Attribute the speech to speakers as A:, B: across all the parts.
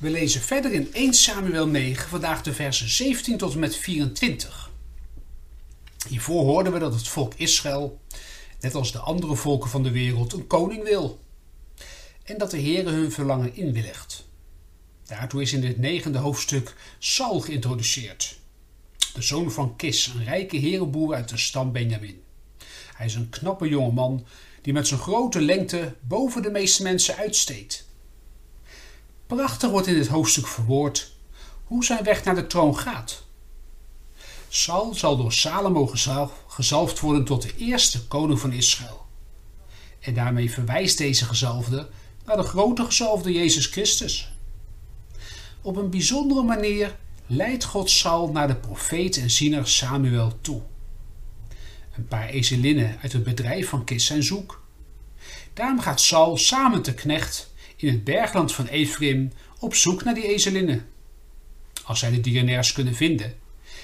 A: We lezen verder in 1 Samuel 9, vandaag de versen 17 tot en met 24. Hiervoor hoorden we dat het volk Israël, net als de andere volken van de wereld, een koning wil. En dat de Heere hun verlangen inwilligt. Daartoe is in dit negende hoofdstuk Saul geïntroduceerd. De zoon van Kis, een rijke herenboer uit de stam Benjamin. Hij is een knappe jongeman die met zijn grote lengte boven de meeste mensen uitsteekt. Prachtig wordt in dit hoofdstuk verwoord hoe zijn weg naar de troon gaat. Saul zal door Salomo gezalfd worden tot de eerste koning van Israël. En daarmee verwijst deze gezalfde naar de grote gezalfde Jezus Christus. Op een bijzondere manier leidt God Saul naar de profeet en ziener Samuel toe. Een paar ezelinnen uit het bedrijf van Kis zijn zoek. Daarom gaat Saul samen te knecht in het bergland van Ephraim op zoek naar die ezelinnen. Als zij de dienaars kunnen vinden,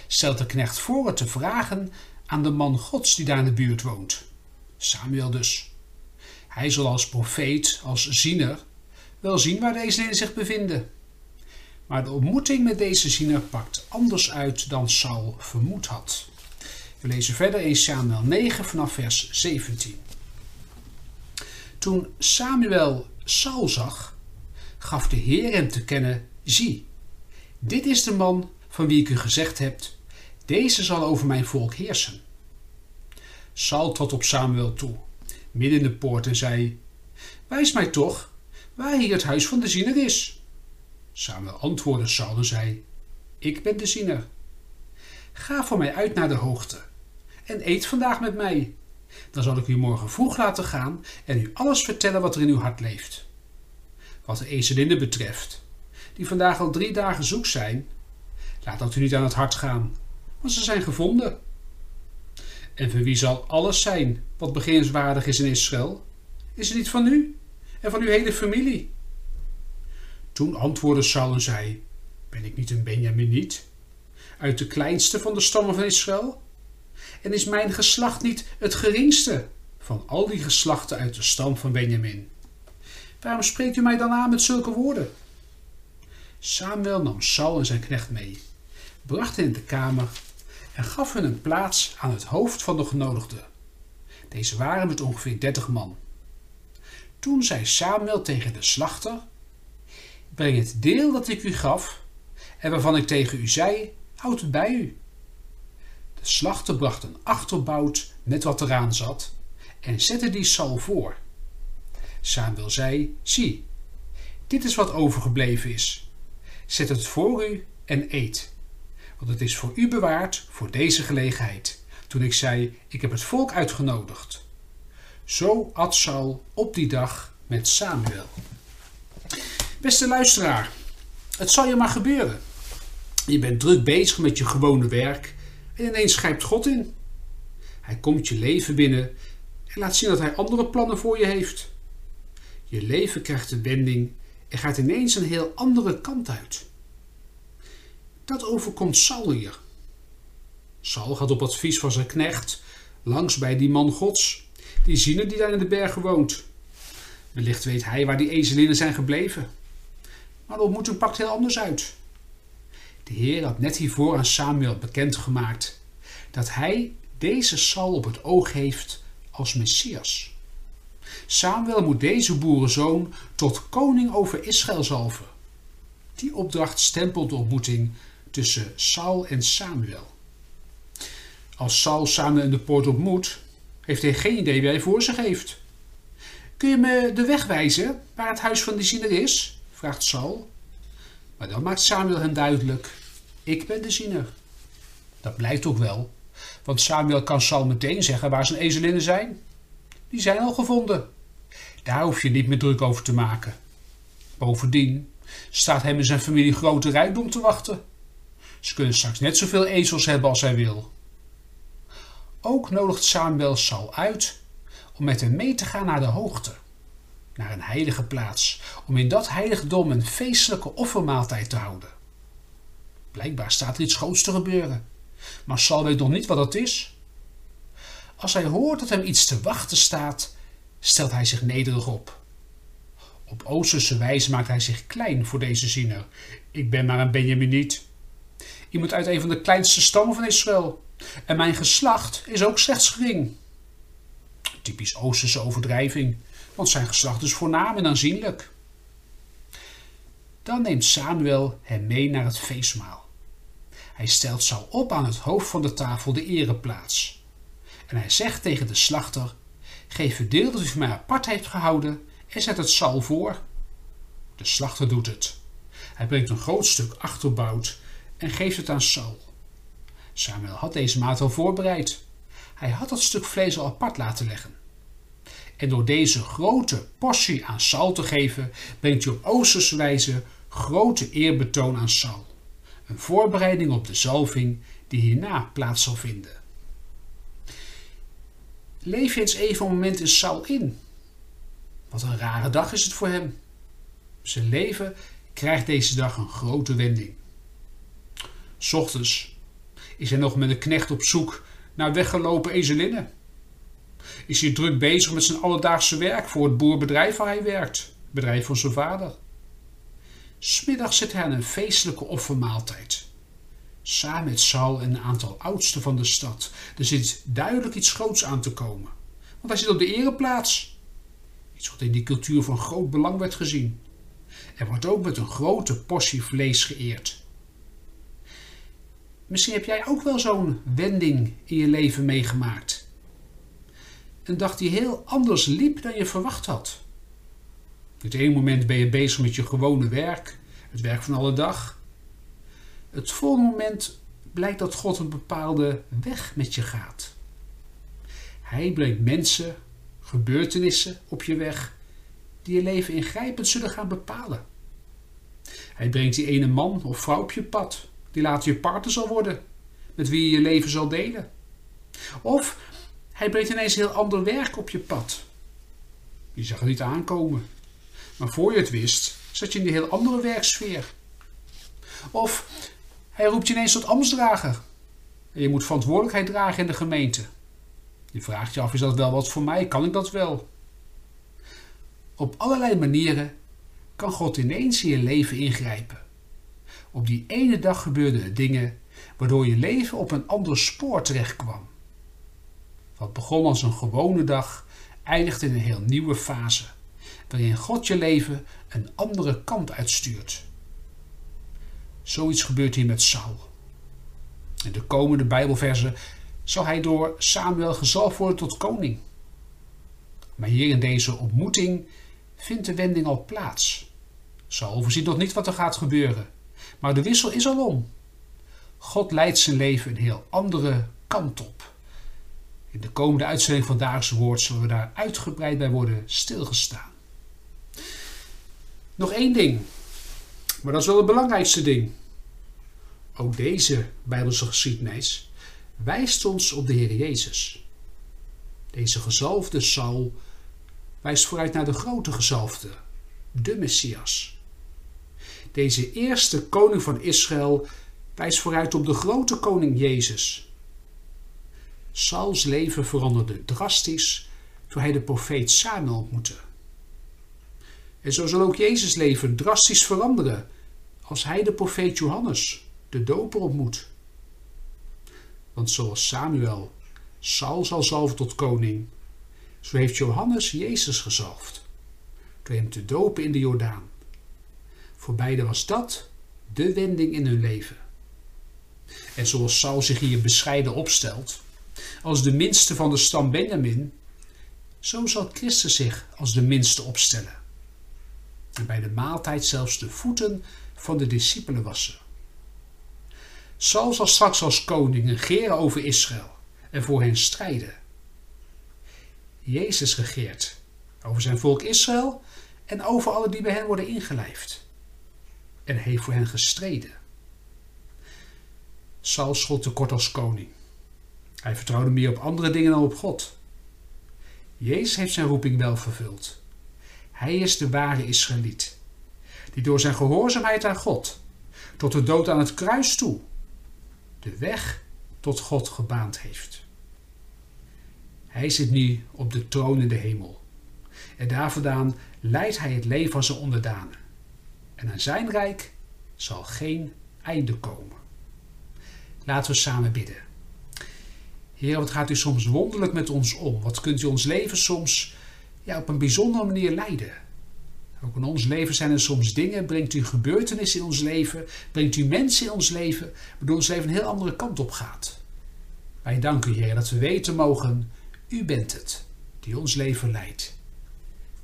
A: stelt de knecht voor het te vragen aan de man Gods die daar in de buurt woont. Samuel dus. Hij zal als profeet, als ziener, wel zien waar de ezelinnen zich bevinden. Maar de ontmoeting met deze ziener pakt anders uit dan Saul vermoed had. We lezen verder in Samuel 9 vanaf vers 17. Toen Samuel Saul zag, gaf de Heer hem te kennen: Zie, dit is de man van wie ik u gezegd heb: deze zal over mijn volk heersen. Saul trad op Samuel toe, midden in de poort, en zei: Wijs mij toch waar hier het huis van de ziener is. Samuel antwoordde Saul en zei: Ik ben de ziener. Ga voor mij uit naar de hoogte en eet vandaag met mij. Dan zal ik u morgen vroeg laten gaan en u alles vertellen wat er in uw hart leeft. Wat de ezelinnen betreft, die vandaag al drie dagen zoek zijn, laat dat u niet aan het hart gaan, want ze zijn gevonden. En van wie zal alles zijn wat beginswaardig is in Israël? Is het niet van u en van uw hele familie? Toen antwoordde Saul en zei: Ben ik niet een Benjaminiet? Uit de kleinste van de stammen van Israël? En is mijn geslacht niet het geringste van al die geslachten uit de stam van Benjamin? Waarom spreekt u mij dan aan met zulke woorden? Samuel nam Saul en zijn knecht mee, bracht hen in de kamer en gaf hun een plaats aan het hoofd van de genodigden. Deze waren met ongeveer dertig man. Toen zei Samuel tegen de slachter: Breng het deel dat ik u gaf en waarvan ik tegen u zei, houd het bij u. Slachter bracht een achterbout met wat eraan zat en zette die Saul voor. Samuel zei: Zie, dit is wat overgebleven is. Zet het voor u en eet, want het is voor u bewaard voor deze gelegenheid. Toen ik zei: Ik heb het volk uitgenodigd. Zo at Saul op die dag met Samuel. Beste luisteraar, het zal je maar gebeuren. Je bent druk bezig met je gewone werk en ineens grijpt God in. Hij komt je leven binnen en laat zien dat hij andere plannen voor je heeft. Je leven krijgt een wending en gaat ineens een heel andere kant uit. Dat overkomt Saul hier. Saul gaat op advies van zijn knecht langs bij die man Gods, die ziener die daar in de bergen woont. Wellicht weet hij waar die ezelinnen zijn gebleven. Maar de ontmoeting pakt heel anders uit. De Heer had net hiervoor aan Samuel bekendgemaakt dat hij deze Saul op het oog heeft als Messias. Samuel moet deze boerenzoon tot koning over Israël zalven. Die opdracht stempelt de ontmoeting tussen Saul en Samuel. Als Saul Samuel in de poort ontmoet, heeft hij geen idee wie hij voor zich heeft. Kun je me de weg wijzen waar het huis van de ziener is? vraagt Saul. Maar dan maakt Samuel hem duidelijk: Ik ben de ziener. Dat blijkt ook wel, want Samuel kan Saul meteen zeggen waar zijn ezelinnen zijn. Die zijn al gevonden. Daar hoef je niet meer druk over te maken. Bovendien staat hem en zijn familie grote rijkdom te wachten. Ze kunnen straks net zoveel ezels hebben als hij wil. Ook nodigt Samuel Saul uit om met hem mee te gaan naar de hoogte, naar een heilige plaats, om in dat heiligdom een feestelijke offermaaltijd te houden. Blijkbaar staat er iets groots te gebeuren, maar Saul weet nog niet wat dat is. Als hij hoort dat hem iets te wachten staat, stelt hij zich nederig op. Op Oosterse wijze maakt hij zich klein voor deze ziener. Ik ben maar een Benjaminiet. Iemand uit een van de kleinste stammen van Israël. En mijn geslacht is ook slechts gering. Typisch Oosterse overdrijving, want zijn geslacht is voornaam en aanzienlijk. Dan neemt Samuel hem mee naar het feestmaal. Hij stelt Saul op aan het hoofd van de tafel de ereplaats. En hij zegt tegen de slachter: Geef het deel dat u voor mij apart heeft gehouden en zet het Saul voor. De slachter doet het. Hij brengt een groot stuk achterbout en geeft het aan Saul. Samuel had deze maat al voorbereid. Hij had dat stuk vlees al apart laten leggen. En door deze grote portie aan Saul te geven, brengt hij op Oosterse wijze grote eerbetoon aan Saul. Een voorbereiding op de zalving die hierna plaats zal vinden. Leef je eens even een moment in Saul in. Wat een rare dag is het voor hem. Zijn leven krijgt deze dag een grote wending. Ochtends is hij nog met een knecht op zoek naar weggelopen ezelinnen. Is hij druk bezig met zijn alledaagse werk voor het boerbedrijf waar hij werkt, bedrijf van zijn vader. Smiddags zit hij aan een feestelijke offermaaltijd. Samen met Saul en een aantal oudsten van de stad. Er zit duidelijk iets groots aan te komen. Want hij zit op de ereplaats. Iets wat in die cultuur van groot belang werd gezien. Er wordt ook met een grote portie vlees geëerd. Misschien heb jij ook wel zo'n wending in je leven meegemaakt. Een dag die heel anders liep dan je verwacht had. Het ene moment ben je bezig met je gewone werk, het werk van alle dag. Het volgende moment blijkt dat God een bepaalde weg met je gaat. Hij brengt mensen, gebeurtenissen op je weg die je leven ingrijpend zullen gaan bepalen. Hij brengt die ene man of vrouw op je pad die later je partner zal worden, met wie je je leven zal delen. Of hij brengt ineens heel ander werk op je pad. Je zag het niet aankomen. Maar voor je het wist, zat je in een heel andere werksfeer. Of hij roept je ineens tot ambtsdrager. En je moet verantwoordelijkheid dragen in de gemeente. Je vraagt je af, is dat wel wat voor mij? Kan ik dat wel? Op allerlei manieren kan God ineens in je leven ingrijpen. Op die ene dag gebeurden er dingen waardoor je leven op een ander spoor terecht kwam. Wat begon als een gewone dag, eindigt in een heel nieuwe fase, waarin God je leven een andere kant uitstuurt. Zoiets gebeurt hier met Saul. In de komende Bijbelversen zal hij door Samuel gezalfd worden tot koning. Maar hier in deze ontmoeting vindt de wending al plaats. Saul overziet nog niet wat er gaat gebeuren. Maar de wissel is al om. God leidt zijn leven een heel andere kant op. In de komende uitzending van Dagelijks Woord zullen we daar uitgebreid bij worden stilgestaan. Nog één ding, maar dat is wel het belangrijkste ding. Ook deze Bijbelse geschiedenis wijst ons op de Heer Jezus. Deze gezalfde Saul wijst vooruit naar de grote gezalfde, de Messias. Deze eerste koning van Israël wijst vooruit op de grote koning Jezus. Sauls leven veranderde drastisch toen hij de profeet Samuel ontmoette. En zo zal ook Jezus leven drastisch veranderen als hij de profeet Johannes, de doper, ontmoet. Want zoals Samuel Saul zal zalven tot koning, zo heeft Johannes Jezus gezalfd, door hem te dopen in de Jordaan. Voor beiden was dat de wending in hun leven. En zoals Saul zich hier bescheiden opstelt, als de minste van de stam Benjamin, zo zal Christus zich als de minste opstellen. En bij de maaltijd zelfs de voeten van de discipelen wassen. Saul zal straks als koning regeren over Israël en voor hen strijden. Jezus regeert over zijn volk Israël en over alle die bij hen worden ingelijfd en heeft voor hen gestreden. Saul schot tekort als koning. Hij vertrouwde meer op andere dingen dan op God. Jezus heeft zijn roeping wel vervuld. Hij is de ware Israëliet, die door zijn gehoorzaamheid aan God, tot de dood aan het kruis toe, de weg tot God gebaand heeft. Hij zit nu op de troon in de hemel. En daar vandaan leidt hij het leven van zijn onderdanen. En aan zijn rijk zal geen einde komen. Laten we samen bidden. Heer, wat gaat u soms wonderlijk met ons om? Wat kunt u ons leven soms ja, op een bijzondere manier leiden? Ook in ons leven zijn er soms dingen, brengt u gebeurtenissen in ons leven, brengt u mensen in ons leven, waardoor ons leven een heel andere kant op gaat. Wij danken u, Heer, dat we weten mogen, u bent het die ons leven leidt.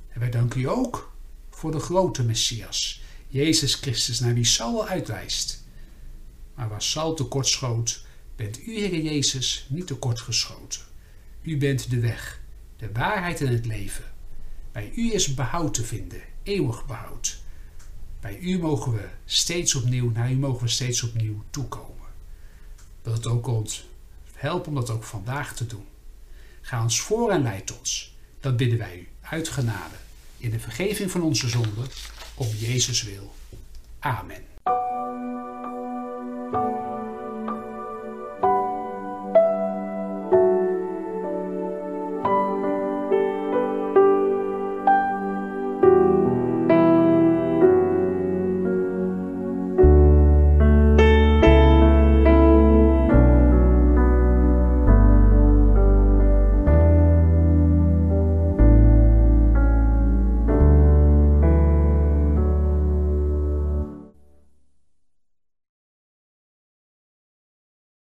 A: En wij danken u ook voor de grote Messias, Jezus Christus, naar wie Saul uitwijst. Maar waar Saul tekortschoot, bent u, Heer Jezus, niet tekortgeschoten. U bent de weg, de waarheid en het leven. Bij u is behoud te vinden, eeuwig behoud. Bij u mogen we steeds opnieuw, naar u mogen we steeds opnieuw toekomen. Dat het ook ons helpt om dat ook vandaag te doen. Ga ons voor en leid ons. Dat bidden wij u uit genade in de vergeving van onze zonden, om Jezus wil. Amen.